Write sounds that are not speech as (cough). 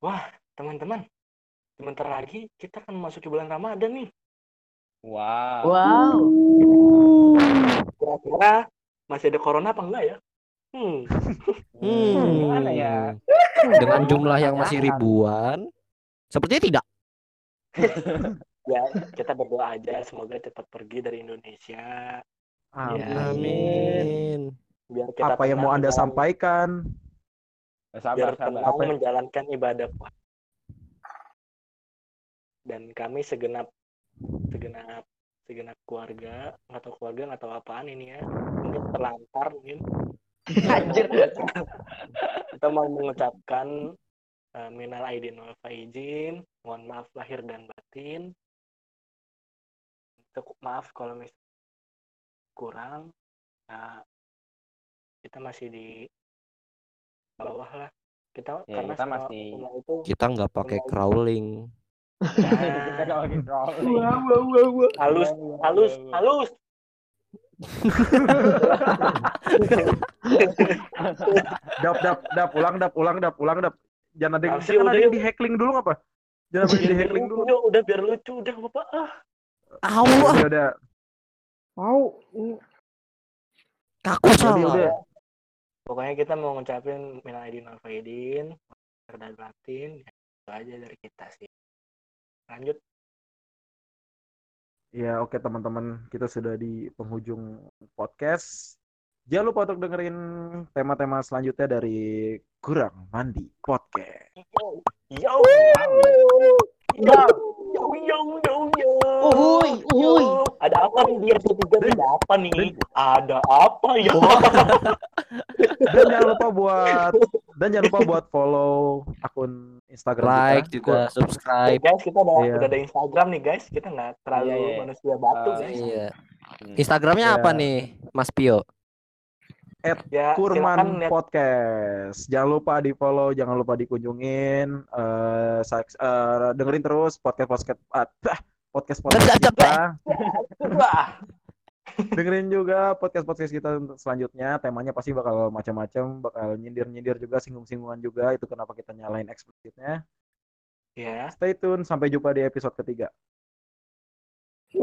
Wah, teman-teman, sebentar lagi kita akan memasuki bulan Ramadan nih. Wow. Wow. Kira-kira masih ada corona apa enggak ya? Hmm. (laughs) Hmm. Gimana ya? Dengan jumlah yang masih ribuan, sepertinya tidak. (laughs) Ya, kita berdoa aja semoga cepat pergi dari Indonesia. Amin. Ya. Amin. Biar kita Apa yang mau Anda sampaikan? Sabar, biar sabar. tenang menjalankan ibadah puasa. Dan kami segenap segenap segenap keluarga, nggak tahu keluarga nggak tahu apaan ini ya. Mungkin terlantar mungkin. Anjir. Kita mau mengucapkan uh, minal aidin wal faizin, mohon maaf lahir dan batin. Cukup maaf kalau misalnya kurang. Nah, kita masih di bawah lah. Kita Ya, karena kita masih- itu Kita nggak pakai crawling. Kita nah, lagi crawling. halus halus halus Dap, dap, dap, ulang, dap, ulang, dap, ulang, dap. Jangan ada, Masih jangan ada udah yang di hackling dulu apa? Jangan ada yang di hackling dulu. udah, udah biar lucu udah bapak ah Aw, Udah, udah. Mau. kaku salah. udah. Pokoknya kita mau ngucapin minal aidin wal faizin dan batin ya, itu aja dari kita sih lanjut Ya oke teman-teman, kita sudah di penghujung podcast. Jangan lupa untuk dengerin tema-tema selanjutnya dari Kurang Mandi Podcast. yo yo 2023 ini apa nih? Ada apa ya? (laughs) dan jangan lupa buat dan jangan lupa buat follow akun Instagram like kita. juga subscribe. Guys, kita iya. udah, yeah. ada Instagram nih guys. Kita nggak terlalu yeah. manusia batu uh, guys. Iya. Hmm. Instagramnya yeah. apa nih, Mas Pio? at ya, Kurman Podcast. Jangan lupa di follow, jangan lupa dikunjungin, uh, uh, dengerin terus podcast podcast. Uh, podcast podcast kita. (laughs) Dengerin juga podcast podcast kita selanjutnya. Temanya pasti bakal macam-macam, bakal nyindir-nyindir juga, singgung-singgungan juga. Itu kenapa kita nyalain eksplisitnya. ya Stay tune, sampai jumpa di episode ketiga.